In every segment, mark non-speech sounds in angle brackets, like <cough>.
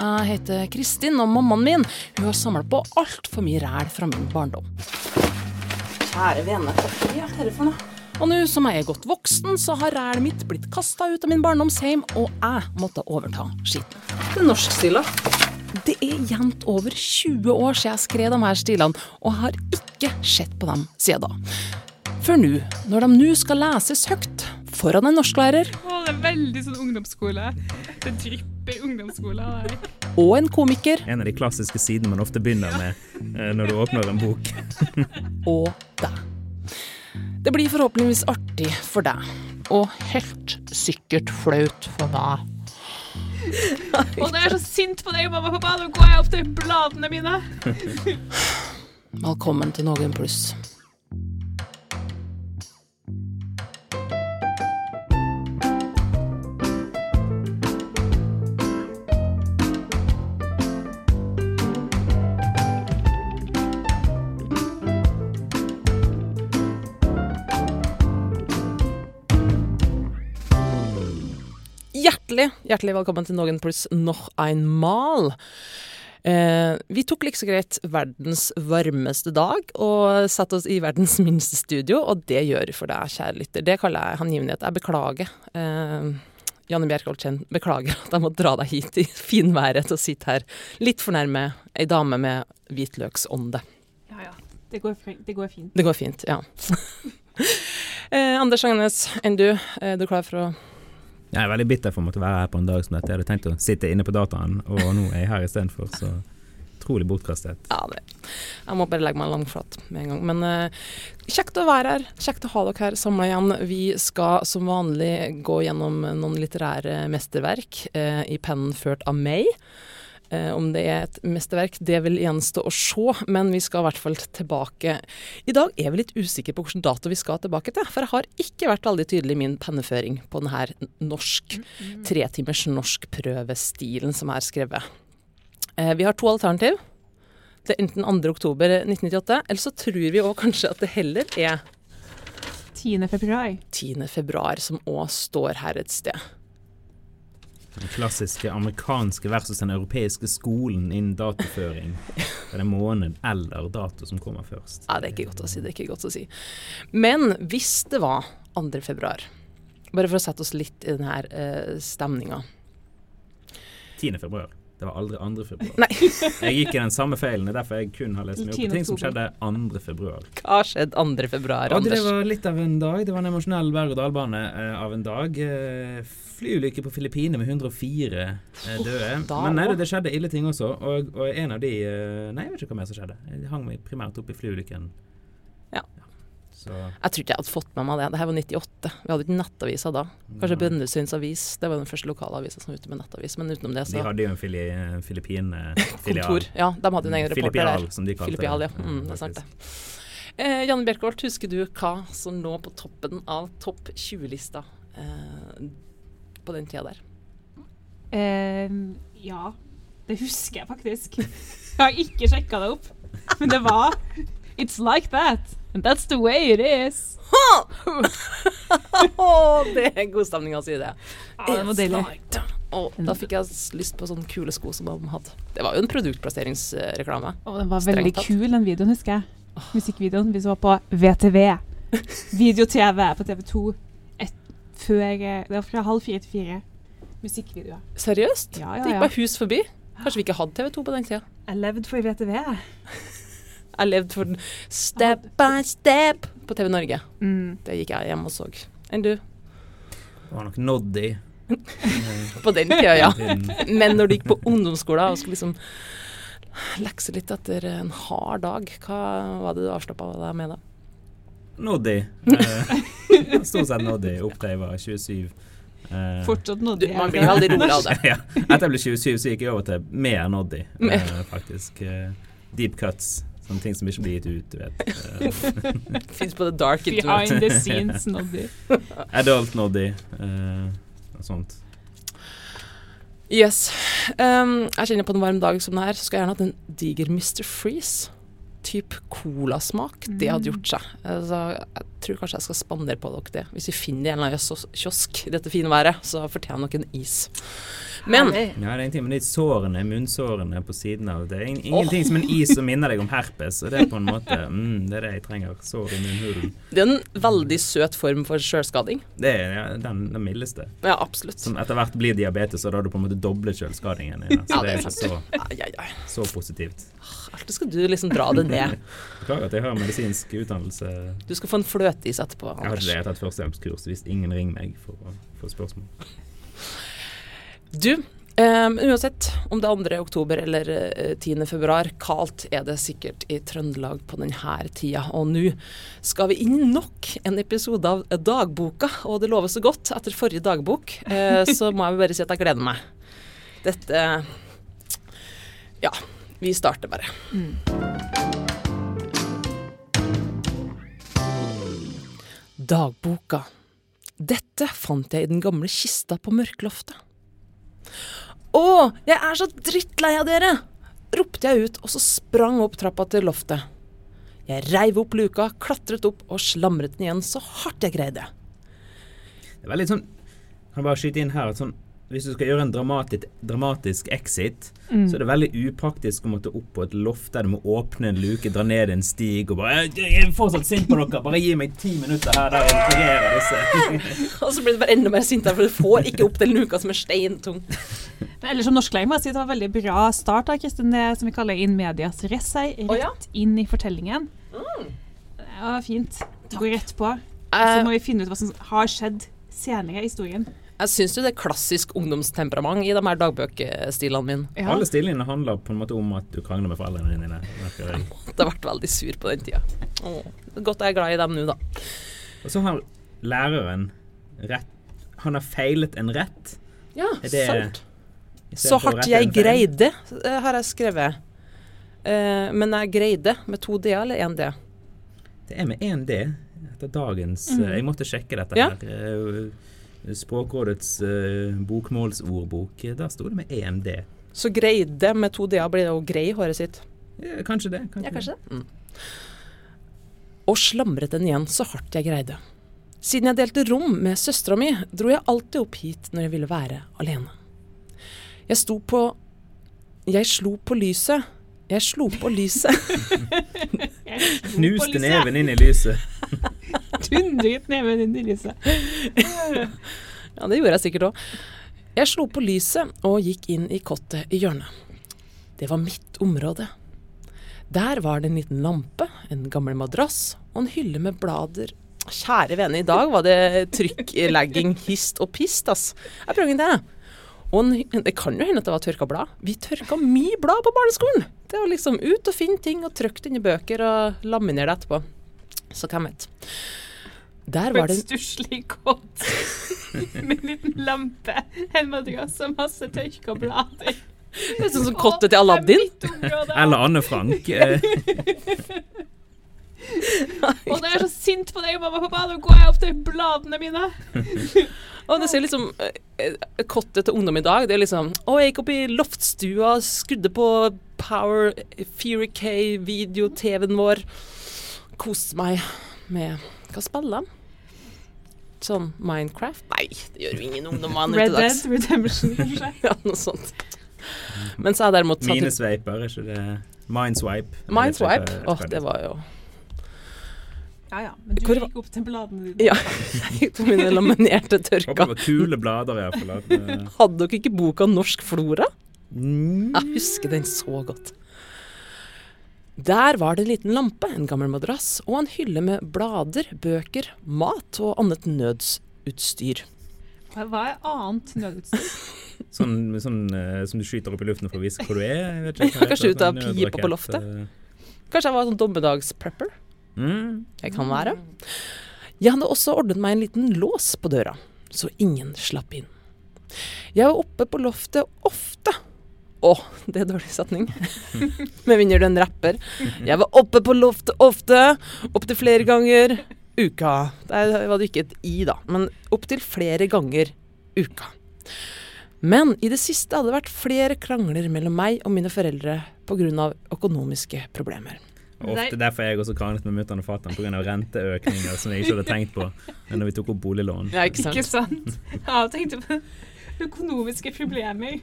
Jeg heter Kristin, og mammaen min hun har samla på altfor mye ræl fra min barndom. Kjære vene, hva er dette for noe? Og nå som jeg er godt voksen, så har rælet mitt blitt kasta ut av min barndomsheim, og jeg måtte overta skitten. Det er norskstila. Det er jevnt over 20 år siden jeg skrev de her stilene, og jeg har ikke sett på dem siden da. For nå, når de nå skal leses høyt foran en norsklærer Å, det er veldig sånn ungdomsskole. Det drypper ungdomsskole her. og en komiker En av de klassiske sidene man ofte begynner med eh, når du åpner en bok. <laughs> og deg. Det blir forhåpentligvis artig for deg, og helt sikkert flaut for meg. Og når jeg er så sint på deg, mamma og pappa, nå går jeg opp til bladene mine. Velkommen til Noen pluss. Hjertelig, hjertelig velkommen til Noen pluss noch einmal. Eh, vi tok like så greit verdens varmeste dag og satte oss i verdens minste studio, og det gjør for deg, kjære lytter. Det kaller jeg hengivenhet. Jeg beklager. Eh, Janne Bjerkholt Kjenn, beklager at jeg må dra deg hit i finværet til å sitte her litt for nærme ei dame med hvitløksånde. Ja, ja. Det går, det går fint. Det går fint, ja. <laughs> eh, Anders Agnes, enn du? Er du klar for å Jeg er veldig bitter for å måtte være her på en dag som dette. Jeg hadde tenkt å sitte inne på dataen, og nå er jeg her istedenfor, så utrolig bortkastet. Ja, det. Jeg må bare legge meg langflat med en gang. Men eh, kjekt å være her. Kjekt å ha dere her samla igjen. Vi skal som vanlig gå gjennom noen litterære mesterverk eh, i pennen ført av meg. Eh, om det er et mesterverk, det vil gjenstå å se, men vi skal i hvert fall tilbake. I dag er vi litt usikre på hvilken dato vi skal tilbake til, for jeg har ikke vært veldig tydelig i min penneføring på denne norsk, tretimers norskprøvestilen som er skrevet. Eh, vi har to alternativ. Det er enten 2. oktober 1998, eller så tror vi òg kanskje at det heller er 10. februar. 10. februar, som òg står her et sted. Den klassiske amerikanske versus den europeiske skolen innen dataføring. Det er måned eller dato som kommer først. Ja, det er ikke godt å si. det er ikke godt å si. Men hvis det var 2. februar, bare for å sette oss litt i denne uh, stemninga 10. februar. Det var aldri 2. februar. Nei, <laughs> Jeg gikk i den samme feilen, det er derfor jeg kun har lest meg opp på ting som skjedde 2. februar. hva skjedde 2. februar, Anders? det var litt av en dag. Det var en emosjonell berg-og-dal-bane eh, av en dag. Eh, flyulykke på Filippinene med 104 eh, døde. Oh, Men nei, det, det skjedde ille ting også. Og, og en av de eh, Nei, jeg vet ikke hva mer som skjedde. Jeg hang meg primært opp i flyulykken. Ja. Så Jeg tror ikke jeg hadde fått med meg det. Det her var 98. Vi hadde ikke nettaviser da. Kanskje ja. Brønnøysunds Avis. Det var den første lokalavisa som var ute med nettavis. Men utenom det, så De hadde jo en fili, Filippin-filial. Kontor. Ja, de hadde en egen reporter Filipial, der. som de kalte Filipial, ja. Mm, det er sant, det. Eh, Janne Bjerkholt, husker du hva som lå på toppen av topp 20-lista eh, på den tida der? Uh, ja, det husker jeg faktisk. Jeg har ikke sjekka det opp, men det var It's like that. And that's the way it is. det er god stemning å si det. Ja, det var deilig. Like. Og da fikk jeg lyst på sånne kule sko som de hadde. Det var jo en produktplasseringsreklame. Og den var veldig kul, den videoen, husker jeg. Musikkvideoen. Vi så på VTV. Video-TV på TV2. Før Det var fra halv fire til fire. Musikkvideoer. Seriøst? Ja, ja, Det gikk bare hus forbi. Kanskje vi ikke hadde TV2 på den tida. Jeg levde for VTV. <laughs> Jeg levde for den Step by Step på TV Norge. Mm. Det gikk jeg hjem og så. Enn du? Det var nok Noddy. <laughs> På den tida, ja. <laughs> Men når du gikk på ungdomsskolen og skulle liksom lekse litt etter en hard dag, hva var det du avslappa deg med da? Noddy. Eh, <laughs> Stort sett Noddy opp til jeg var 27. Uh, Fortsatt Du, nådde man blir veldig rolig av det. <laughs> ja. Etter jeg ble 27, så gikk jeg over til mer Noddy, Mer. eh, faktisk. Uh, deep cuts. Sånne ting som ikke blir gitt ut, du vet. <laughs> Eh, Fins på the dark internet. Behind the scenes Noddy. adult Noddy. Eh, og sånt. Yes. Um, jeg kjenner på en varm dag som det her, så skulle jeg gjerne hatt en diger Mr. Freeze. Type colasmak, det hadde gjort seg. Altså, tror kanskje jeg skal spandere på dere det. Hvis vi finner en eller annen kiosk- i dette fine været, så fortjener dere en is. Men Ja, det er ingenting med de sårene, munnsårene på siden av det. er ingenting oh. som en is som minner deg om herpes, og det er på en måte mm, Det er det jeg trenger. Sår i munnhulen. det er en veldig søt form for sjølskading. Det er ja, den, den mildeste. Ja, absolutt. Som etter hvert blir diabetes, og da har du på en måte doblet sjølskadingen din. Så Ja, det er ikke så, ai, ai. så positivt. Alltid skal du liksom dra det ned. <laughs> Beklager at jeg har medisinsk utdannelse. Du skal få en fløteis etterpå. Jeg hadde Anders. ikke det. Tatt førstehjelpskurs hvis ingen ringer meg for å få spørsmål. Du, um, uansett om det er 2. oktober eller eh, 10. februar, kaldt er det sikkert i Trøndelag på denne tida. Og nå skal vi inn nok en episode av Dagboka, og det lover så godt etter forrige dagbok. uh, så må jeg bare si at jeg gleder meg. Dette Ja, vi starter bare. Dagboka. Dette fant jeg i den gamle kista på mørkloftet. Å, jeg er så drittlei av dere! ropte jeg ut, og så sprang opp trappa til loftet. Jeg reiv opp luka, klatret opp og slamret den igjen så hardt jeg greide. Det var litt sånn Kan jeg bare skyte inn her at sånn hvis du skal gjøre en dramatisk, dramatisk exit, så er det veldig upraktisk å måtte opp på et loft der du må åpne en luke, dra ned en stig og bare 'Jeg er fortsatt sint på dere, bare gi meg ti minutter her der jeg integrerer disse'. <laughs> Og så blir det bare enda mer sintere, for du får ikke opp den luka som er steintung. Eller som norsklærer må jeg si det var en veldig bra start av Kristin, det som vi kaller in medias res, rett oh, ja? inn i fortellingen. Det var fint. Gå rett på. Eh, så må vi finne ut hva som har skjedd senere i historien. Jeg syns jo det er klassisk ungdomstemperament i de her dagbøkestilene mine. Ja. Alle stilene handler på en måte om at du krangler med foreldrene dine. jeg. måtte har vært veldig sur på den tida. Åh, godt jeg er glad i dem nå, da. Og så har læreren rett Han har feilet en rett. Ja, Er det- sant. Så hardt jeg greide, eh, har jeg skrevet. Uh, men jeg greide med to D eller én D? Det er med én D etter dagens eh, Jeg måtte sjekke dette Ja. her. Språkrådets eh, bokmålsordbok, der sto det med EMD. Så greide med to D-er blir det jo grei håret sitt. Ja, kanskje det. Kanskje Ja, kanskje det. Mm. Og slamret den igjen så hardt jeg greide. Siden jeg delte rom med søstera mi, dro jeg alltid opp hit når jeg ville være alene. Jeg sto på Jeg slo på lyset. Jeg slo på lyset. <laughs> Knuste neven inn i lyset. <laughs> Tundret neven inn i lyset. Ja, det gjorde jeg sikkert òg. Jeg slo på lyset og gikk inn i kottet i hjørnet. Det var mitt område. Der var det en liten lampe, en gammel madrass og en hylle med blader. Kjære vene, i dag var det trykklegging hist og pist, ass. Jeg prøvde det. Og det kan jo hende at det var tørka blad. Vi tørka mye blad på barneskolen. Det var liksom ut og finne ting og trykke det inn i bøker og laminere det etterpå. Så hvem vet. Der var det en stusslig kott <laughs> med en liten lampe, en madrass og masse tørkeblader. Det er sånn som kottet til Aladdin. Er. Eller Anne Frank. eh, Og da er jeg så sint på deg, mamma og pappa. nå går jeg opp til bladene mine. Og det ser liksom eh, Kottet til ungdom i dag, det er liksom Å, jeg gikk opp i loftstua, skrudde på Power Fury K-video-TV-en vår. Koste meg med Hva spiller de? Sånn Minecraft? Nei, det gjør jo ingen ungdommer nå Red til dags. Dead Redemption, <laughs> kanskje. Ja, noe sånt. Men så har jeg derimot Minesveiper, er ikke det Mindswipe? Mindswipe. Åh, det var jo Ja, ja. Men du Hvor- gikk opp til bladene dine. Ja. Jeg <laughs> gikk på mine laminerte Håper det var kule blader, iallfall. hvert fall. <laughs> Hadde dere ikke boka Norsk flora? mm, Jeg husker den så godt. Der var det en liten lampe, en gammel madrass og en hylle med blader, bøker, mat og annet nødsutstyr. Hva er annet nødutstyr? <laughs> Sånn, sånn uh, som du skyter opp i luften for å vise hvor du er? Jeg vet ikke, hva <laughs> Kanskje heter ut av sånn pipa på loftet? eh. Kanskje jeg var sånn dommedagsprepper? Mm. Jeg kan være. Jeg hadde også ordnet meg en liten lås på døra, så ingen slapp inn. Jeg var oppe på loftet ofte. Å, det er dårlig setning. <laughs> Med mindre du er en rapper. Jeg var oppe på loftet ofte, opptil flere ganger uka. Der var det ikke et i, da, men opptil flere ganger uka. Men i det siste hadde det vært flere krangler mellom meg og mine foreldre pga. økonomiske problemer. Ofte derfor er jeg også kranglet med mutter'n og fatter'n pga. renteøkninger som jeg ikke hadde tenkt på når vi tok opp boliglån. Ja, ikke sant. Ikke sant? Ja, jeg tenkte på økonomiske problemer.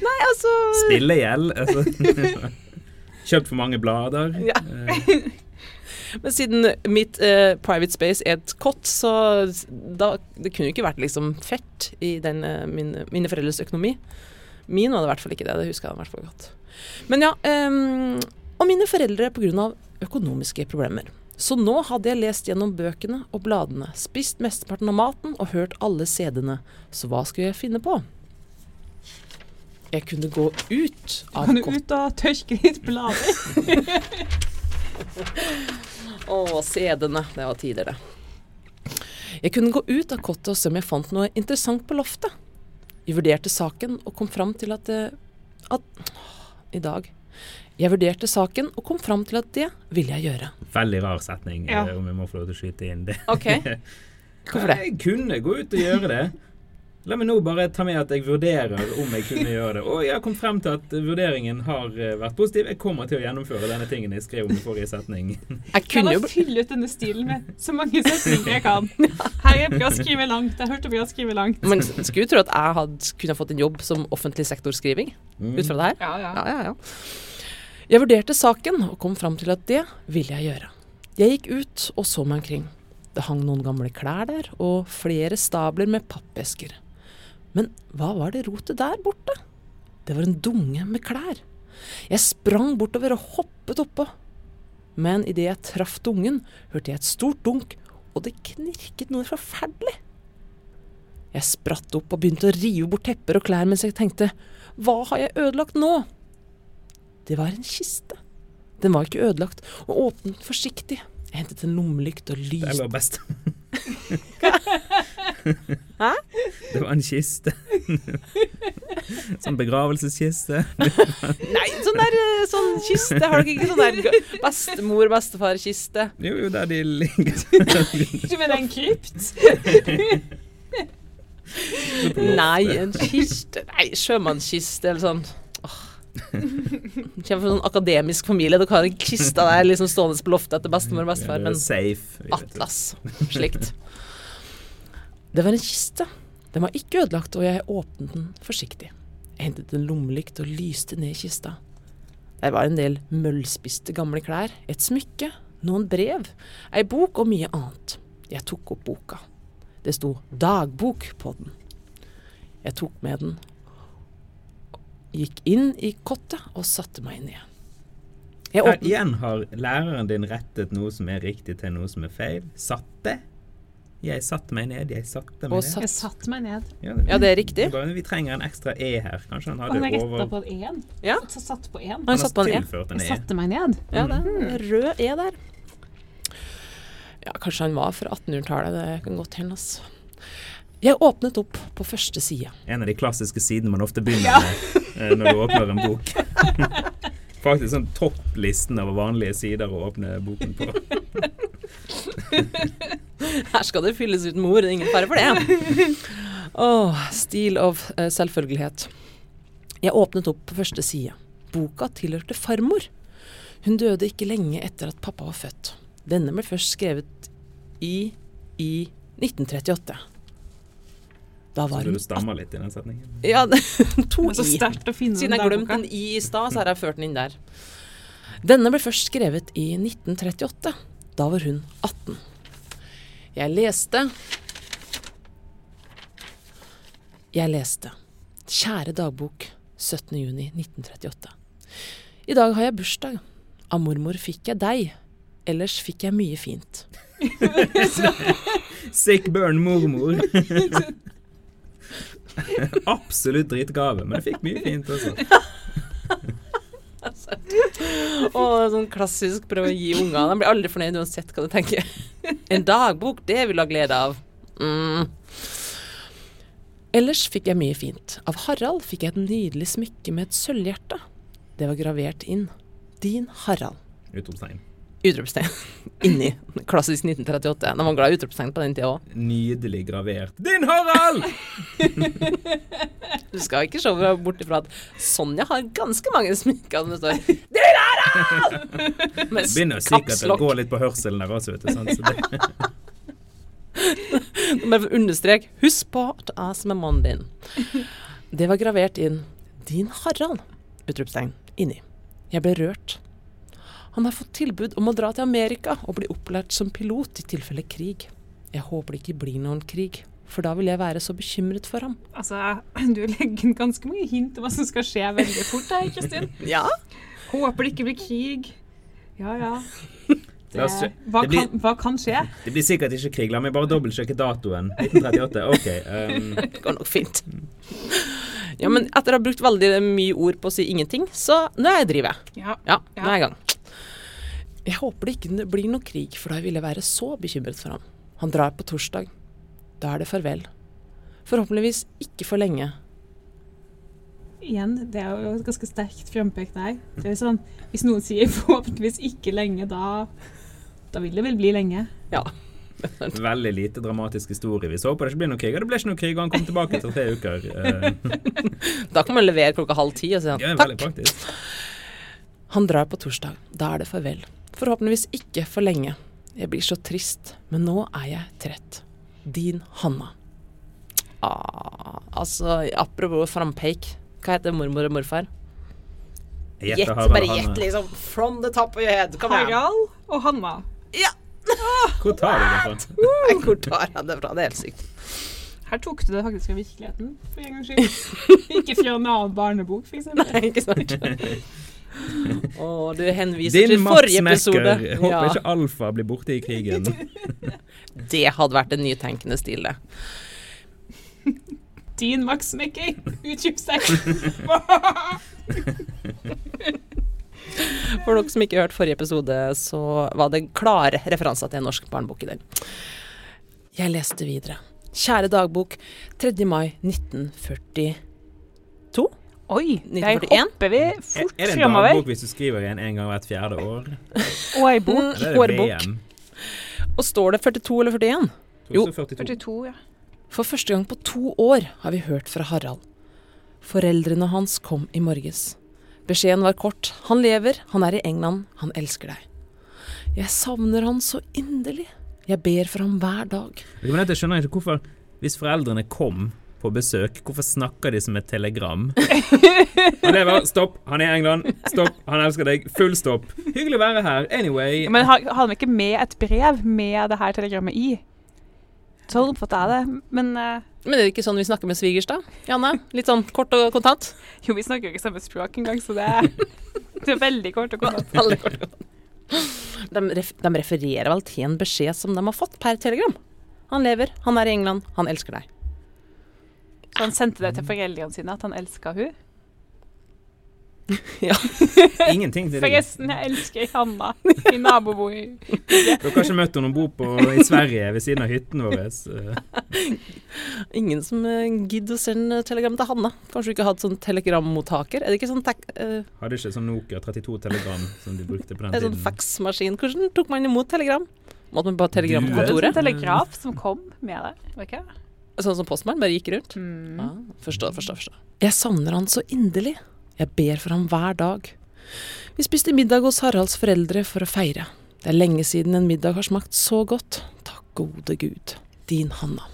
Nei, altså Spillegjeld. Altså. Kjøpt for mange blader. Ja. Eh, Men siden mitt eh, private space er et kott, så da, det kunne jo ikke vært liksom fett i den, eh, min, mine foreldres økonomi. Min var det i hvert fall ikke det, det husker jeg i hvert fall godt. Men ja, ehm, og mine foreldre pga. økonomiske problemer. Så nå hadde jeg lest gjennom bøkene og bladene, spist mesteparten av maten og hørt alle CD-ene. Så hva skulle jeg finne på? Jeg kunne gå ut av Kan du ut og tørke litt blader? <laughs> Å, CD-ene. Det var tider, det. Jeg kunne gå ut av kottet og se om jeg fant noe interessant på loftet. Jeg vurderte saken og kom fram til at det at, I dag. Jeg vurderte saken og kom fram til at det ville jeg gjøre. Veldig rar setning, Ja. eh, om jeg må få lov til å skyte inn det. OK. <laughs> Hvorfor det? Jeg kunne gå ut og gjøre det. La meg nå bare ta med at jeg vurderer om jeg kunne gjøre det. Og jeg har kommet frem til at vurderingen har eh, vært positiv. Jeg kommer til å gjennomføre denne tingen jeg skrev om i forrige setning. <laughs> Jeg kunne jo fylle ut denne stilen med så mange <laughs> setninger jeg kan. Her er bra å skrive langt. Jeg hørte bra å skrive langt. Men skulle tro at jeg hadde kunne fått en jobb som offentlig sektorskriving Mm. ut fra det her. Ja, ja. Ja, ja, ja. Jeg vurderte saken og kom frem til at det ville jeg gjøre. Jeg gikk ut og så meg omkring. Det hang noen gamle klær der, og flere stabler med pappesker. Men hva var det rotet der borte? Det var en dunge med klær. Jeg sprang bortover og hoppet oppå. Men idet jeg traff dungen, hørte jeg et stort dunk, og det knirket noe forferdelig. Jeg spratt opp og begynte å rive bort tepper og klær mens jeg tenkte hva har jeg ødelagt nå? Det var en kiste. Den var ikke ødelagt, og åpnet forsiktig. Jeg hentet en lommelykt og Det lyste var best. <laughs> <laughs> Hæ? <laughs> Det var en kiste. <laughs> sånn begravelseskiste. <laughs> Nei, sånn der eh, sånn kiste. Har dere ikke sånn der bestemor-bestefar-kiste? Jo, jo, der de ligger. Du mener en krypt? Nei, en kiste Nei, sjømannskiste eller sånn. Åh. Kommer fra en sånn akademisk familie. Dere har en kiste der liksom stående på loftet etter bestemor og bestefar. Men Safe. Atlas. Slikt. Det var en kiste. Den var ikke ødelagt, og jeg åpnet den forsiktig. Jeg hentet en lommelykt og lyste ned i kista. Der var en del møllspiste gamle klær, et smykke, noen brev, ei bok og mye annet. Jeg tok opp boka. Det sto 'dagbok' på den. Jeg tok med den, gikk inn i kottet og satte meg ned. Jeg Her igjen har læreren din rettet noe som er riktig til noe som er feil. Satte. Jeg satte meg ned, jeg satte meg Og ned. satt- Jeg satte meg ned. Ja, Ja, det er riktig. Bare, vi trenger en ekstra E her. Kanskje han han hadde retta over... på en. Ja. Så satt på en. Han Han satt på har en E. tilført en Jeg E. satte meg ned. Ja, det er en rød E der. Ja, kanskje han var fra 1800-tallet. Det kan godt hende. Altså. Jeg åpnet opp på første side. En av de klassiske sidene man ofte begynner Ja. med eh, når du åpner en bok. <laughs> Faktisk sånn topplisten over vanlige sider å åpne boken på. <laughs> <laughs> Her skal det fylles ut med ord, ingen fare for det. <laughs> Åh, stil of uh, selvfølgelighet. Jeg åpnet opp på første side. Boka tilhørte farmor. Hun døde ikke lenge etter at pappa var født. Denne ble først skrevet i, i 1938. Da var hun Så du stamma litt i den setningen. Ja, <laughs> to i. Siden jeg glemte en i i stad, så har jeg ført den inn der. Denne ble først skrevet i 1938. Da var hun 18. Jeg leste Jeg leste Kjære dagbok 17. juni 1938. I dag har jeg bursdag. Av mormor fikk jeg deg. Ellers fikk jeg mye fint. <laughs> Sick burn mormor. <laughs> Absolutt drittgave, men jeg fikk mye fint også. <laughs> <laughs> Og sånn klassisk prøve å gi unger. De blir aldri fornøyd uansett hva du tenker. <laughs> En dagbok, det vil du ha glede av. Mm. Ellers fikk jeg mye fint. Av Harald fikk jeg et nydelig smykke med et sølvhjerte. Det var gravert inn. Din Harald. Utropstegn. Utropstegn <laughs> inni klassisk 1938. De var glad i utropstegn på den tida òg. Nydelig gravert. Din Harald! <laughs> Du skal ikke se bort ifra at Sonja har ganske mange smykker som det står 'Din Harald!' <laughs> Med begynner sikkert å gå litt på hørselen der også, vet du. Sant? Så det, å understreke, husk på at er som er mannen din. Det var gravert inn 'Din Harald', utropstegn, inni. Jeg ble rørt. Han har fått tilbud om å dra til Amerika og bli opplært som pilot i tilfelle krig. Jeg håper det ikke blir noen krig, for da vil jeg være så bekymret for ham. Altså, du legger inn ganske mange hint om hva som skal skje veldig fort her, Kristin. <laughs> Ja? Håper det ikke blir krig. Ja, ja. <laughs> Det, hva, Det blir- kan, hva kan skje? det blir sikkert ikke krig. La meg bare dobbeltsjekke datoen. 1938. OK. Um, <laughs> Det går nok fint. Ja, men etter å ha brukt veldig mye ord på å si ingenting, så nå er jeg i drivet. Ja. Ja, nå er jeg i gang. Jeg håper det ikke blir noe krig, for da vil jeg være så bekymret for ham. Han drar på torsdag. Da er det farvel. Forhåpentligvis ikke for lenge. Igjen, det er jo et ganske sterkt frampekt der. Det er jo sånn, hvis noen sier forhåpentligvis ikke lenge, da, da vil det vel bli lenge. Ja. veldig lite dramatisk historie. Vi så på det ikke blir noe krig. Og det ble ikke noe krig, og han kom tilbake etter tre uker. Uh, <laughs> Da kan man levere klokka halv ti og si ja, takk. Han drar på torsdag. Da er det farvel. Forhåpentligvis ikke for lenge. Jeg blir så trist, men nå er jeg trett. Din Hanna. Ah, altså, apropos frampeik. Hva heter mormor og morfar? Gjett, bare gjett, liksom. From the top of your head. Kom igjen. Harald og Hanna. Ja! <laughs> Hvor tar du det fra? <laughs> Hvor tar jeg det fra? Det er helt sykt. Her tok du det faktisk av virkeligheten, for en gangs skyld. <laughs> ikke fra en annen barnebok, for eksempel. Nei, ikke sant? <laughs> Å, du henviser Din til Mats forrige episode. Mekker. Håper Ja, ikke Alfa blir borte i krigen. <laughs> det hadde vært en nytenkende stil, det. <laughs> Din Max Mekker. seg. For dere som ikke hørte forrige episode, så var det klare referanser til en norsk barnebok i den. Jeg leste videre. Kjære dagbok, 3. mai 1942. Oi, der 1941? hopper vi fort framover. er det en fremover. dagbok hvis du skriver en en gang hvert fjerde år? <laughs> Og ei bok. Eller er Årbok. Og står det 42 eller 41? Jo. 42. 42, ja. For første gang på to år har vi hørt fra Harald. Foreldrene hans kom i morges. Beskjeden var kort. Han lever, han er i England, han elsker deg. Jeg savner han så inderlig. Jeg ber for ham hver dag. Jeg skjønner ikke hvorfor Hvis foreldrene kom på besøk, hvorfor snakker de som et telegram? <laughs> Han lever, stopp, han er i England, stopp, han elsker deg, full stopp. Hyggelig å være her, anyway. Men har- hadde vi ikke med et brev med det her telegrammet i? Sånn oppfatter jeg det. Men uh, Men er det ikke sånn vi snakker med svigers, da? Janne? Litt sånn kort og kontant? jo, vi snakker jo ikke samme språk engang, så det er, det er veldig kort og kontant. Veldig kort og kontant. De, ref de refererer vel til en beskjed som de har fått per telegram. Han lever, han er i England, han elsker deg. Så han sendte det til foreldrene sine, at han elska hun. <laughs> <laughs> Ingenting til deg. Forresten, jeg elsker Hanna i nabobordet. Dere har ikke møtt henne, hun bor på, i Sverige ved siden av hytten vår. Eh, <laughs> Ingen som eh, gidder å sende telegram til Hanna. Kanskje du ikke har hatt sånn telegrammottaker? Er det ikke sånn, tek Uh, Hadde ikke sånn Nokia 32-telegram som de brukte på den tiden? en sånn faksmaskin? Hvordan tok man imot telegram? Måtte man bare telegram på Duet? En telegraf som kom med det. var ikke det? Sånn som postmann bare gikk rundt? Mm. Ja, forstår, forstår, forstår. Jeg savner han så inderlig. Jeg ber for ham hver dag. Vi spiste middag hos Haralds foreldre for å feire. Det er lenge siden en middag har smakt så godt. Takk gode Gud. Din Hanna.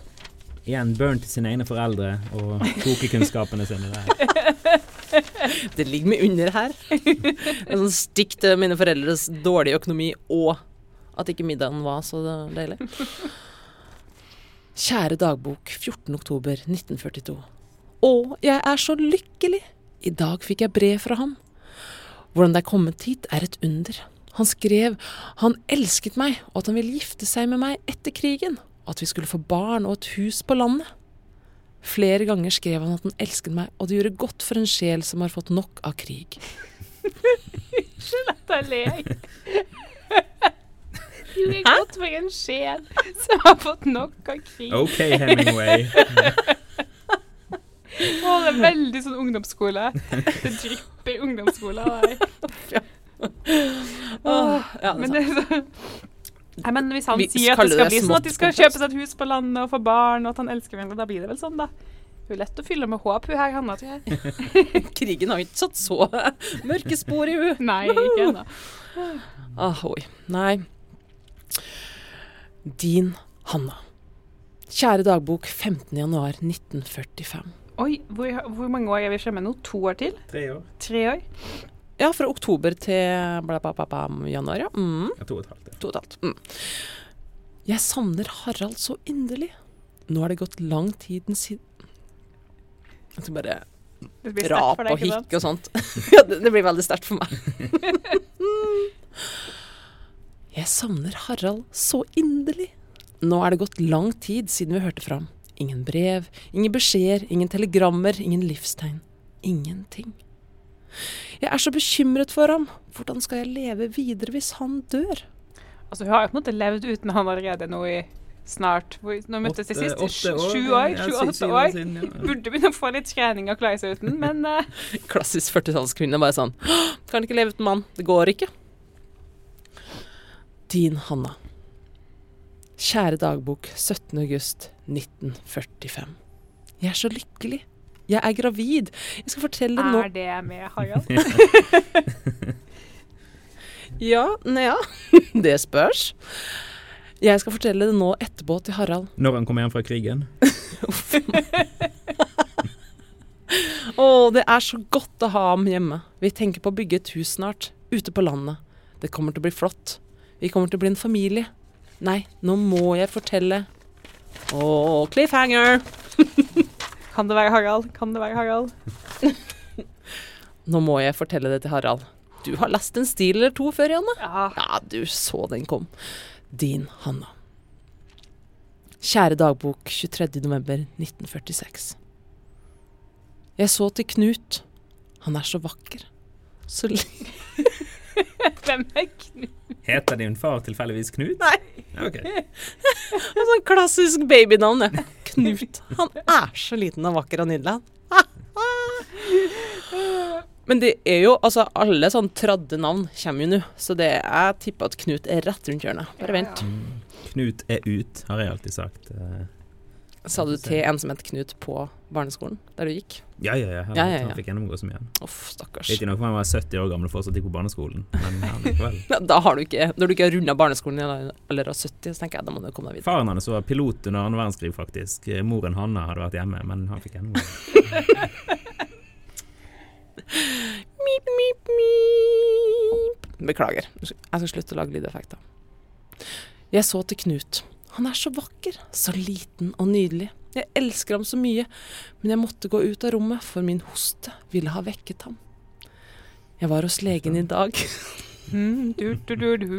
Igjen burn til sine egne foreldre og kokekunnskapene sine der. <laughs> Det ligger mye under her. En sånn stikk til mine foreldres dårlige økonomi og at ikke middagen var så deilig. Kjære dagbok 14. oktober 1942. Å, jeg er så lykkelig! I dag fikk jeg brev fra ham. Hvordan det er kommet hit, er et under. Han skrev han elsket meg, og at han ville gifte seg med meg etter krigen, og at vi skulle få barn og et hus på landet. Flere ganger skrev han at han elsket meg, og det gjorde godt for en sjel som har fått nok av krig. <laughs> Slutt at le. Jo, det er godt for en sjel som har fått nok av krig. OK, Hemingway. <laughs> Å, det er veldig sånn ungdomsskole. Det drypper ungdomsskole av deg. Åh, ja, det er men, det, er så- Nei, men hvis han Vi sier at det skal det bli sånn at de skal kjøpe seg et hus på landet og få barn, og at han elsker hverandre, da blir det vel sånn, da. Hun er lett å fylle med håp, hun her, Hanna, tror jeg. <laughs> Krigen har ikke satt så mørke spor i henne. Nei, ikke ennå. Ahoi. Nei. Din Hanna. Kjære dagbok 15. januar 1945. Oi, hvor, hvor mange år er vi fremme nå? To år til? Tre år. Tre år? Ja, fra oktober til bla, bla, bla, bla, januar, ja. Mm. Ja, to og et halvt. ja. To og et halvt. Mm. Jeg savner Harald så inderlig. Nå er det gått lang tiden siden Jeg skal bare rap deg, og hikk og sånt. <laughs> ja, det, det blir veldig sterkt for meg. <laughs> Jeg savner Harald så inderlig. Nå er det gått lang tid siden vi hørte fram. Ingen brev, ingen beskjeder, ingen telegrammer, ingen livstegn. Ingenting. Jeg er så bekymret for ham. Hvordan skal jeg leve videre hvis han dør? Altså, hun har jo på en måte levd uten han allerede nå i snart Nå møttes de sist. Sju år? Sju-åtte år. siden, ja. Burde begynne å få litt trening og klare seg uten, men uh... <laughs> Klassisk 40-tallskvinne. Bare sånn Kan ikke leve uten mann. Det går ikke. Din Hanna. Kjære dagbok 17. august 1945. Jeg er så lykkelig. Jeg er gravid. Jeg skal fortelle nå er det med Harald? <laughs> <laughs> Ja, nja. <laughs> Det spørs. Jeg skal fortelle det nå etterpå til Harald. Når han kommer hjem fra krigen. Å, det er så godt å ha ham hjemme. Vi tenker på å bygge et hus snart. Ute på landet. Det kommer til å bli flott. Vi kommer til å bli en familie. Nei, nå må jeg fortelle. Å, cliffhanger! <laughs> Kan det være Harald? Kan det være Harald? <laughs> Nå må jeg fortelle det til Harald. Du har lest en stil eller to før, Janne? Ja. Ja, du så den kom. Din Hanna. Kjære dagbok 23. november 1946. Jeg så til Knut. Han er så vakker. Så <laughs> Hvem er Knut? Heter din far tilfeldigvis Knut? Nei. Ja, ok. En <laughs> sånn klassisk babynavn, det. Knut. Han er så liten og vakker og nydelig. <laughs> Men det er jo altså Alle sånn tradde navn kommer jo nå, så det jeg tipper at Knut er rett rundt hjørnet. Bare vent. Knut er ut, har jeg alltid sagt. Sa du til en som het Knut på barneskolen der du gikk? Ja, ja, ja. Han, Ja, ja, ja. han fikk gjennomgå så mye. Uff, stakkars. Riktignok var han var 70 år gammel og fortsatt gikk på barneskolen, men <laughs> likevel. Da har du ikke Når du ikke har runda barneskolen eller er alder 70, så tenker jeg da må du komme deg videre. Faren hans var pilot under annen verdenskrig, faktisk. Moren Hanna hadde vært hjemme, men han fikk gjennomgå. <laughs> Mip, mip, mip. Beklager. Jeg skal slutte å lage lydeffekter. Jeg så til Knut. Han er så vakker, så liten og nydelig. Jeg elsker ham så mye, men jeg måtte gå ut av rommet, for min hoste ville ha vekket ham. Jeg var hos legen i dag. Mm, du, du, du, du.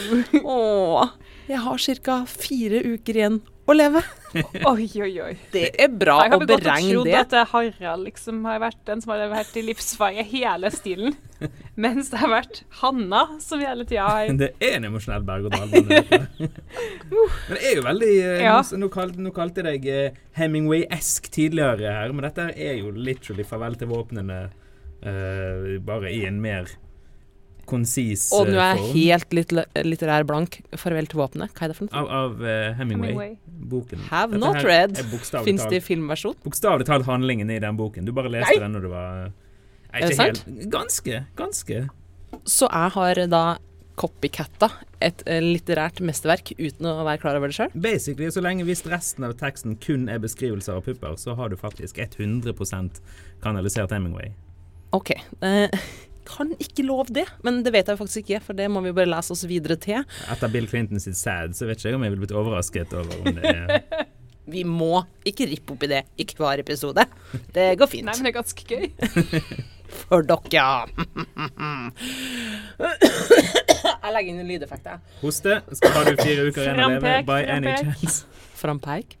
<laughs> Åh, jeg har ca. fire uker igjen å leve. <laughs> Oi, oi, oi. Det er bra å beregne det. Jeg hadde godt trodd at eh, Harald liksom har vært den som har vært i livsfare hele stilen. <laughs> Mens det har vært Hanna som hele tida har <laughs> Det er en emosjonell berg-og-dal-bane. Men det er jo veldig eh, Ja. nå, nå, kalte, nå kalte jeg deg eh, Hemingway-esk tidligere her, men dette er jo literally farvel til våpnene, uh, bare i en mer konsis Og nå eh, er jeg form. helt litt litterær blank. Farvel til våpenet. Hva er det for noe? Av, av uh, Hemingway. Hemingway. Boken. Have Dette not read. Fins det i filmversjon? Bokstavelig talt handlingen i den boken. Du bare leste Nei. den når du var eh, Nei, Er det sant? helt. Ganske. Ganske. Så jeg har da copycatta et eh, litterært mesterverk uten å være klar over det sjøl. Basically, så lenge hvis resten av teksten kun er beskrivelser av pupper, så har du faktisk 100% kanalisert Hemingway. OK. Eh, <laughs> kan ikke love det, men det vet jeg faktisk ikke, for det må vi bare lese oss videre til. Etter Bill Clinton sitt sad, så vet ikke jeg om jeg ville blitt overrasket over om det er <laughs> Vi må ikke rippe opp i det i hver episode. Det går fint. Nei, men det er ganske gøy. <laughs> For dere. jeg legger inn en lydeffekt, jeg. Hoste. Skal ha du fire uker igjen å leve? By any chance? Frampeik.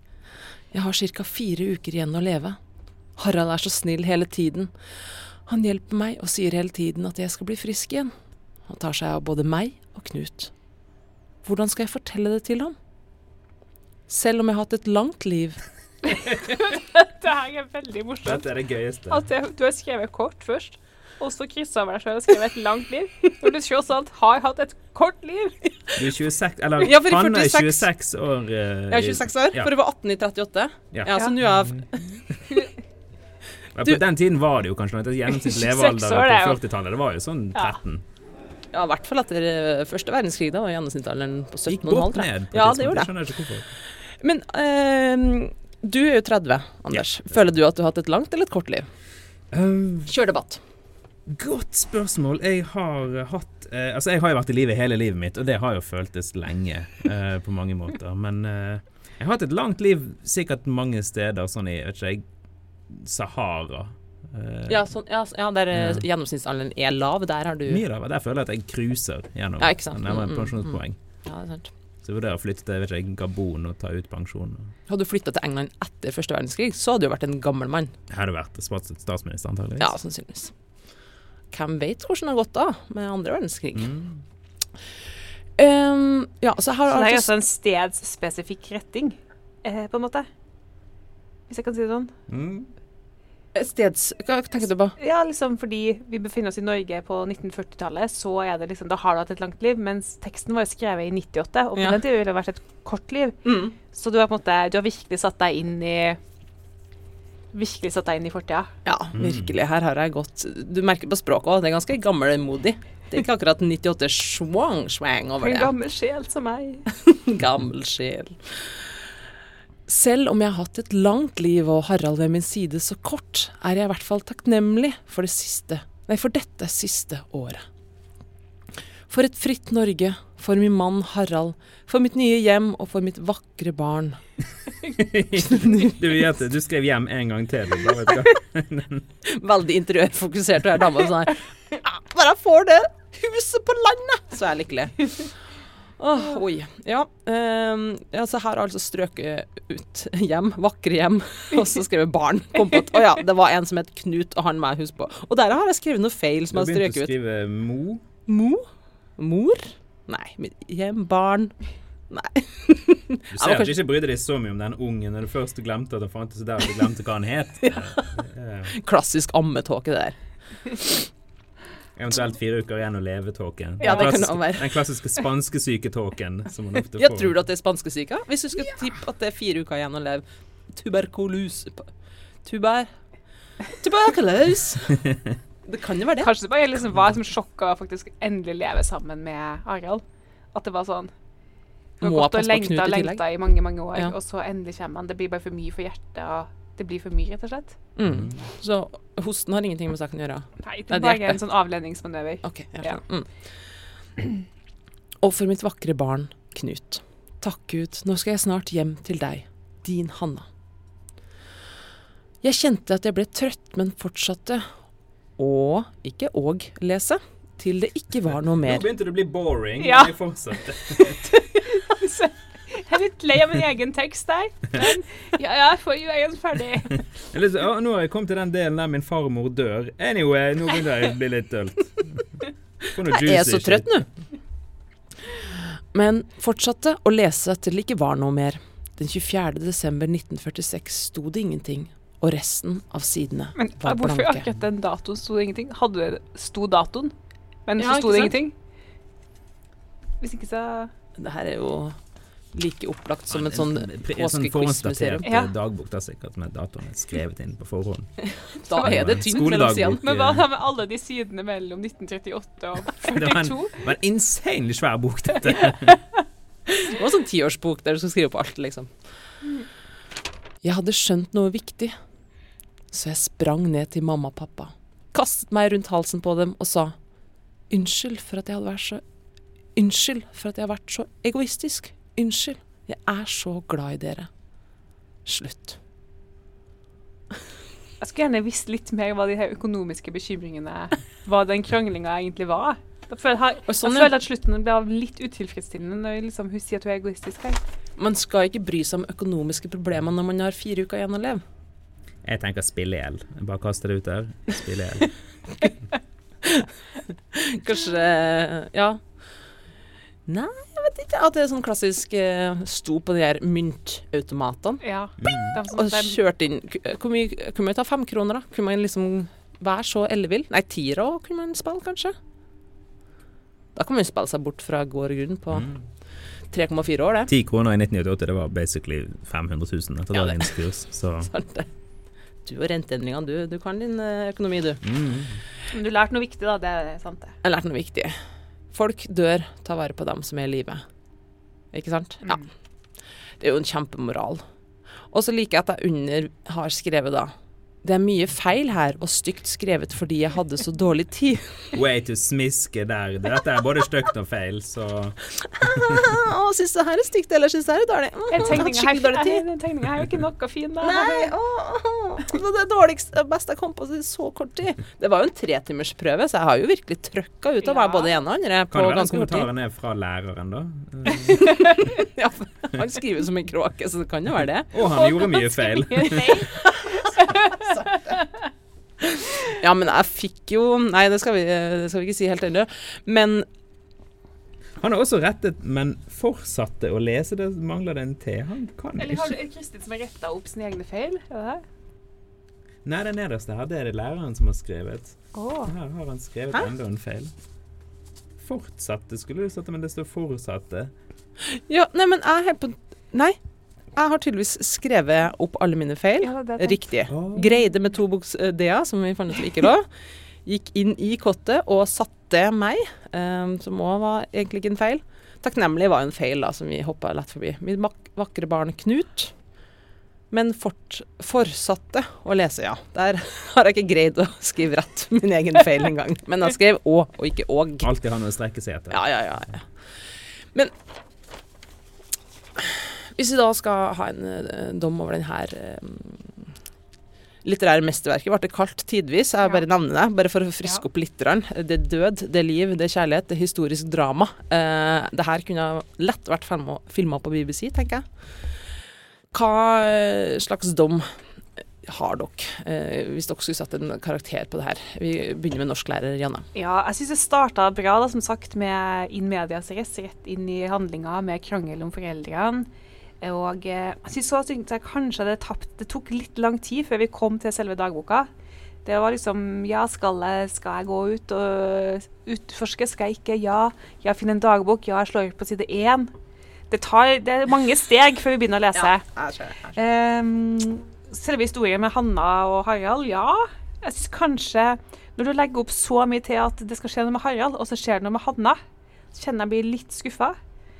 Jeg har ca. fire uker igjen å leve. Harald er så snill hele tiden. Han hjelper meg og sier hele tiden at jeg skal bli frisk igjen. Han tar seg av både meg og Knut. Hvordan skal jeg fortelle det til ham? Selv om jeg har hatt et langt liv. <laughs> Dette her er veldig morsomt. Dette er det gøyeste. At jeg, du har skrevet kort først, og så kryssa over deg sjøl og skrevet et langt liv, når du tross alt har hatt et kort liv. Du er 26 Eller Ja, Hanne er 26 år. Uh, Jeg er 26 år, Ja. for du var 18 i 38. Ja. Ja, så Ja. nå er jeg <laughs> Ja, Du- på den tiden var det jo kanskje noe. Gjennomsnittlig <laughs> levealder er på 40-tallet, det var jo sånn 13. Ja, i hvert fall etter eh, første verdenskrig. Da var gjennomsnittsalderen på 17,5. Gikk godt ned. på Ja, et det gjorde det. Skjønner ikke hvorfor. Men eh, du er jo 30, Anders. Føler du at du har hatt et langt eller et kort liv? Kjør debatt. Godt spørsmål. Jeg har hatt eh, Altså, jeg har jo vært i livet hele livet mitt, og det har jo føltes lenge eh, på mange måter. Men eh, jeg har hatt et langt liv sikkert mange steder, sånn i vet ikke jeg, Sahara. Uh, Ja, sånn, ja, ja der eh, Ja. gjennomsnittsalderen er lav, der har du Mye lavere. det. Der føler jeg at jeg cruiser gjennom Ja, ikke sant. nærmere Mm, mm, pensjonspoeng. Ja, det er sant. Så jeg vurderer å flytte til vet ikke jeg, Gabon og ta ut pensjon. Hadde du flytta til England etter første verdenskrig, så hadde du vært en gammel mann. Jeg hadde vært stats- statsminister, antageligvis. Ja, sannsynligvis. Hvem vet hvordan det har gått da, med andre verdenskrig. Mm. Um, ja, så Så det er jo altså en stedsspesifikk retting, eh, på en måte. Hvis jeg kan si det sånn. Mm. steds... Hva tenker du på? Ja, liksom fordi vi befinner oss i Norge på 1940-tallet, så er det liksom, da har du hatt et langt liv, mens teksten var jo skrevet i 98, og på Ja. den tiden ville det vært et kort liv. Mm. Så du har på en måte, du har virkelig satt deg inn i Virkelig satt deg inn i fortida. Ja, virkelig. Her har jeg gått Du merker på språket òg, det er ganske gammelmodig. Det er ikke akkurat 98 schwang-schwang over En det. gammel sjel som meg. <laughs> Gammel sjel. Selv om jeg har hatt et langt liv og Harald ved min side så kort, er jeg i hvert fall takknemlig for det siste Nei, for dette siste året. For et fritt Norge, for min mann Harald, for mitt nye hjem og for mitt vakre barn. <laughs> du, Jette, du skrev hjem en gang til. Da, vet du. <laughs> Veldig interiørfokusert, og jeg er og sånn her ja, Bare jeg får det huset på landet, så er jeg lykkelig. Åh, oi. Ja, Um, ja, så her har altså strøket ut hjem, vakre hjem, <laughs> og så skrevet barn. Kom på at å ja, det var en som het Knut, og han må jeg huske på. Og der har jeg skrevet noe feil som Du jeg har begynte å strøket ut. skrive Mo. Mo? Mor? Nei. Hjem, barn. Nei. <laughs> Du Ja, ser at kanskje- du ikke brydde deg så mye om den ungen når du først glemte at han fantes der, og du glemte hva han het. <laughs> ja. Klassisk ammetåke, det der. Eventuelt fire uker igjen å leve-tåken. Ja, det kan være. Den klassiske spanskesyketåken som man ofte Ja, tror du at det er spanskesyka? Hvis du skulle tippe at det er fire uker igjen å leve. Tuberkulose Tuber... Tuberkulus. <laughs> Det kan jo være det. Kanskje det bare liksom var som sjokk å faktisk endelig leve sammen med Arild. At det var sånn Du har gått og lengta og lengta i mange, mange år, Ja. og så endelig kommer han. Det blir bare for mye for hjertet, og det blir for mye, rett og slett. Mm. Så hosten har ingenting med saken å gjøre? Nei, det er bare hjertet. en sånn avledningsmanøver. OK. Jeg Ja. Mm. Og for mitt vakre barn, Knut. Takk Gud, nå skal jeg snart hjem til deg, din Hanna. Jeg kjente at jeg ble trøtt, men fortsatte å, ikke og, lese, til det ikke var noe mer. Nå begynte det å bli boring. Ja. men Jeg fortsatte. <laughs> <laughs> Jeg er litt lei av min <laughs> egen tekst der, men ja, jeg får jo egen ferdig. Er å, nå har jeg kommet til den delen der min farmor dør. Anyway, nå begynner jeg å bli litt dølt. Jeg er så trøtt nå. Men fortsatte å lese til det ikke var noe mer. Den 24. desember 1946 sto det ingenting, og resten av sidene Men var hvorfor blanke. akkurat den datoen sto det ingenting? Hadde det sto datoen, men Ja, så sto det ingenting? Hvis ikke så Det her er jo like opplagt som et sånn en- en sånn forhåndsdatert Ja. eh, dagbok da sikkert med datoen skrevet inn på forhånd. <laughs> Da er det tynt mellom sidene. Men hva da med alle de sidene mellom 1938 og <laughs> Det var en, 42? det var en insanely svær bok, dette. <laughs> Det var en sånn tiårsbok der du skal skrive på alt, liksom. Jeg hadde skjønt noe viktig, så jeg sprang ned til mamma og pappa, kastet meg rundt halsen på dem og sa unnskyld for at jeg hadde vært så Unnskyld for at jeg har vært så egoistisk. Unnskyld. Jeg er så glad i dere. Slutt. Jeg skulle gjerne visst litt mer hva de her økonomiske bekymringene Hva den kranglinga egentlig var. Jeg føler, jeg, sånn, jeg føler at slutten ble litt utilfredsstillende når liksom, hun sier at hun er egoistisk her. Man skal ikke bry seg om økonomiske problemer når man har fire uker igjen å leve. Jeg tenker spille-el. Jeg Bare kaste det ut der. Spille-el. <laughs> Kanskje Ja. Nei, vet ikke. At det er sånn klassisk eh, sto på de her myntautomatene Ja. Mm. De som og de- kjørte inn Hvor mye kunne man ta fem kroner, da? Kunne man liksom være så ellevill. Nei, tiere òg kunne man spille, kanskje. Da kan man spille seg bort fra gård og grunn på Mm. 3,4 år, det. 10 kroner i 1998, det var basically 500 000 etter Ja, det- dagens kurs. <laughs> Så Sant det. Du og renteendringene, du, du kan din eh, økonomi, du. mm. Men du lærte noe viktig, da. Det er sant, det. Jeg har lært noe viktig. Folk dør, ta vare på dem som er i live. Ikke sant? Ja. Mm. Det er jo en kjempemoral. Og så liker jeg at jeg under har skrevet da Det er mye feil her, og stygt skrevet fordi jeg hadde så dårlig tid. <laughs> Way to smiske der. Dette er både stygt og feil, så <laughs> Å, syns det her er stygt, eller syns det her er dårlig? Mm, Den jeg hadde tegninga her, skikkelig dårlig tid. den tegningen her er jo ikke noe fin, da. Nei, åh, åh, det er det dårligste beste jeg kom på i så kort tid. Det var jo en tretimersprøve, så jeg har jo virkelig trøkka ut av Ja. både ene og det andre kan på det være ganske kort tid. kommentaren er fra læreren, da? <laughs> Ja, han skriver som en kråke, så det kan jo være det. Og han gjorde mye feil. Ja, men jeg fikk jo Nei, det skal vi, det skal vi ikke si helt ennå. Men Han har også rettet, men fortsatte å lese. Det mangler det en T. Han kan Eller har du ikke Kristin som har retta opp sine egne feil? Er det det? Nei, det nederste her, det er det læreren som har skrevet. Oh. Her har han skrevet Hæ? enda en feil. Fortsatte skulle du satt, men det står fortsatte. Ja, nei, men jeg er helt på Nei. Jeg har tydeligvis skrevet opp alle mine feil. Ja, det det. Riktig. Oh. Greide med to bokstaver, som vi fant ut ikke lå. Gikk inn i kottet og satte meg, um, som òg var egentlig ikke en feil. Takknemlig var en feil, da, som vi hoppa lett forbi. Mitt vakre barn Knut. Men fort, fortsatte å lese, ja. Der <laughs> har jeg ikke greid å skrive rett min egen feil engang. <laughs> Men jeg skrev å og ikke åg. Alltid ha noe å strekke seg etter. Ja, ja, ja. ja. Men hvis vi da skal ha en eh, dom over den her eh, litterære mesterverket, ble det kalt tidvis. Jeg bare nevner det, bare for å friske opp litt. Det er død, det er liv, det er kjærlighet, det er historisk drama. Eh, det her kunne lett vært filma på BBC, tenker jeg. Hva eh, slags dom har dere, eh, hvis dere skulle satt en karakter på det her? Vi begynner med norsklærer Janne. Ja, jeg syns det starta bra, da, som sagt, med in medias res, rett inn i handlinga med krangel om foreldrene. Og så jeg syns også jeg kanskje det, tapt, det tok litt lang tid før vi kom til selve dagboka. Det var liksom Ja, skal jeg, skal jeg gå ut og utforske? Skal jeg ikke? Ja. Ja, finne en dagbok? Ja, jeg slår ut på side én. Det, tar, det er mange steg før vi begynner å lese. Ehm, selve historien med Hanna og Harald, ja. Jeg syns kanskje Når du legger opp så mye til at det skal skje noe med Harald, og så skjer det noe med Hanna, så kjenner jeg blir litt skuffa.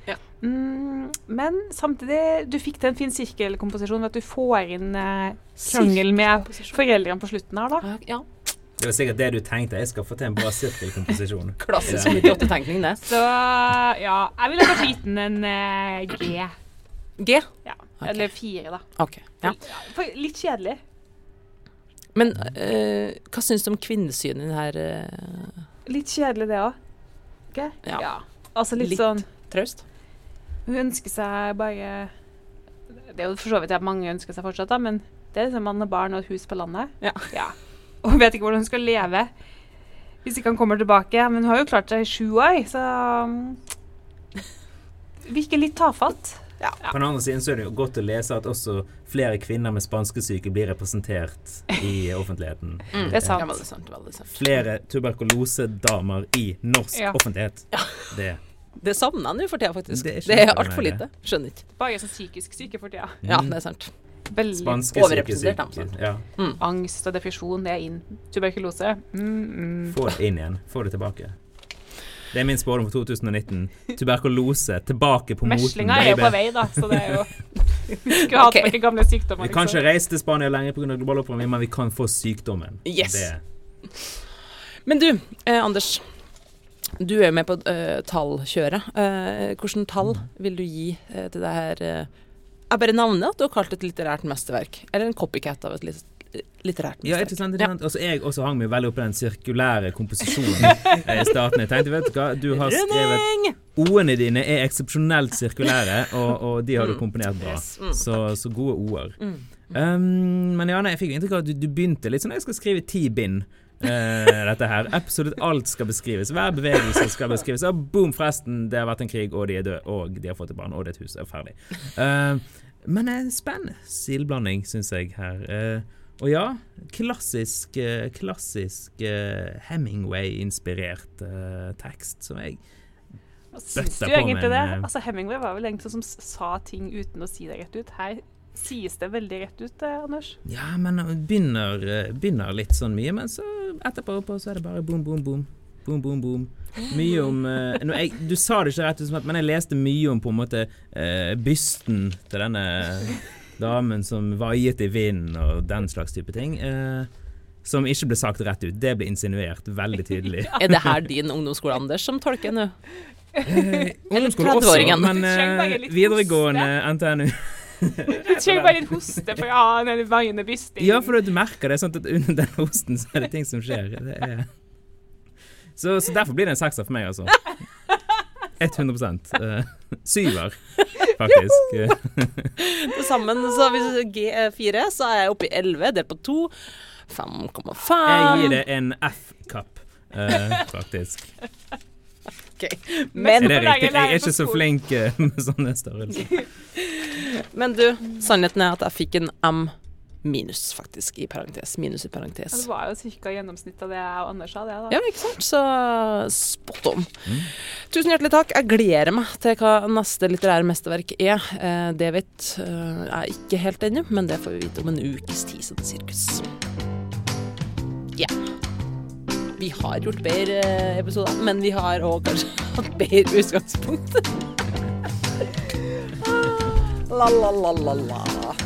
Ja. Mm, men samtidig, du fikk til en fin sirkelkomposisjon ved at du får inn eh, krangel med foreldrene på slutten her, da. Ja, Det var sikkert det du tenkte. Jeg skal få til en bra sirkelkomposisjon. <laughs> klassisk Ja. 98-tenkning, det. Så ja, jeg ville kanskje gitt den en eh, G. G. Ja. okay. Eller fire, da. Okay, Ja. For litt kjedelig. Men eh, hva syns du om kvinnesynet i den her uh, Litt kjedelig, det òg. Ja. Altså litt, Litt. sånn traust? Hun ønsker seg bare Det er jo for så vidt at mange ønsker seg fortsatt, da, men det er liksom mann og barn og et hus på landet. Ja. Og hun vet ikke hvordan hun skal leve hvis ikke han kommer tilbake. Men hun har jo klart seg i sju år, så um, Virker litt tafatt. På den andre siden så er det jo godt å lese at også flere kvinner med spanskesyke blir representert i offentligheten. Mm. Det er sant. Ja, veldig sant. Veldig sant. Flere tuberkulosedamer i norsk Ja. offentlighet. Det Det savner jeg nå for tida, faktisk. Det er Det er, altfor lite. Skjønner ikke. Bare sånn psykisk syke for tida. Ja, Mm. det er sant. Veldig Spanske Overrepresentert, Syke, syke. Ja. angst og depresjon, det er inn. Tuberkulose. Mm, mm. Få det inn igjen. Få det tilbake. Det er min spådom for 2019. Tuberkulose tilbake på moten. Meslinga er jo på vei, da, så det er jo Skulle hatt okay. noen gamle sykdommer. Vi kan liksom. ikke reise til Spania lenger pga. global oppvarming, men vi kan få sykdommen. Yes. Det. Men du, eh, Anders. Du er jo med på uh, tallkjøret. Uh, Hvilke tall vil du gi uh, til det her uh, Jeg bare navnet at du har kalt et litterært mesterverk. Eller en copycat av et lit litterært Ja, ikke mesterverk. sant? Ikke sant? Altså, jeg også hang meg veldig opp i den sirkulære komposisjonen <laughs> eh, i starten. Jeg tenkte, vet du hva, du har skrevet! O-ene dine er eksepsjonelt sirkulære, og, og de har du Mm. komponert bra. Yes, mm, Så, så gode ord. Mm. Um, men ja, nei, jeg fikk jo inntrykk av at du, du begynte litt sånn Jeg skal skrive ti bind. Eh, dette her. Absolutt alt skal beskrives. Hver bevegelse skal beskrives. Og boom, forresten, det har vært en krig, og de er døde, og de har fått et barn, og det er et hus. er ferdig. Eh, men uh, spennende sildblanding, syns jeg her. Eh, Og ja, klassisk, eh, klassisk eh, Hemingway-inspirert eh, tekst som jeg bøtta på med det? eh, Altså, Hemingway var vel egentlig som sa ting uten å si det rett ut. Her sies det veldig rett ut, eh, Anders. Ja, men det begynner, eh, begynner litt sånn mye, men så etterpå på, så er det bare boom, boom, boom. Boom, boom, boom. Mye om eh, nå, jeg, Du sa det ikke rett ut, men jeg leste mye om på en måte eh, bysten til denne damen som vaiet i vinden og den slags type ting. Eh, som ikke ble sagt rett ut. Det ble insinuert veldig tydelig. <laughs> Er det her din ungdomsskole, Anders, som tolker nå? Eh, Ungdomsskole også, men eh, videregående NTNU. Jeg trenger bare litt hoste for ja, den vaiende bysting. Ja, for du merker det. sånn at Under den hosten så er det ting som skjer. Det er så, så derfor blir det en sekser for meg, altså. 100 uh, Syver, faktisk. Eh, Til sammen, så hvis G4, så er jeg oppe i 11, delt på 2. 5,5. jeg gir det en F-kapp, uh, faktisk. Ok. Er det riktig? Jeg er ikke så flink eh, <laughs> med sånne størrelser. <laughs> men du, sannheten er at jeg fikk en M minus, faktisk, i parentes. Minus i Ja, parentes. det var jo ca. gjennomsnittet av det jeg og Anders sa, det. da. Ja, ikke sant? Så spot on. Mm. Tusen hjertelig takk. Jeg gleder meg til hva neste litterære mesterverk er. Eh, det vet jeg jeg ikke helt ennå, men det får vi vite om en ukes tid, så det sirkus. Ja. Vi har gjort bedre eh, episoder, men vi har òg kanskje <laughs> hatt bedre utgangspunkt. <laughs> la, la, la, la, la.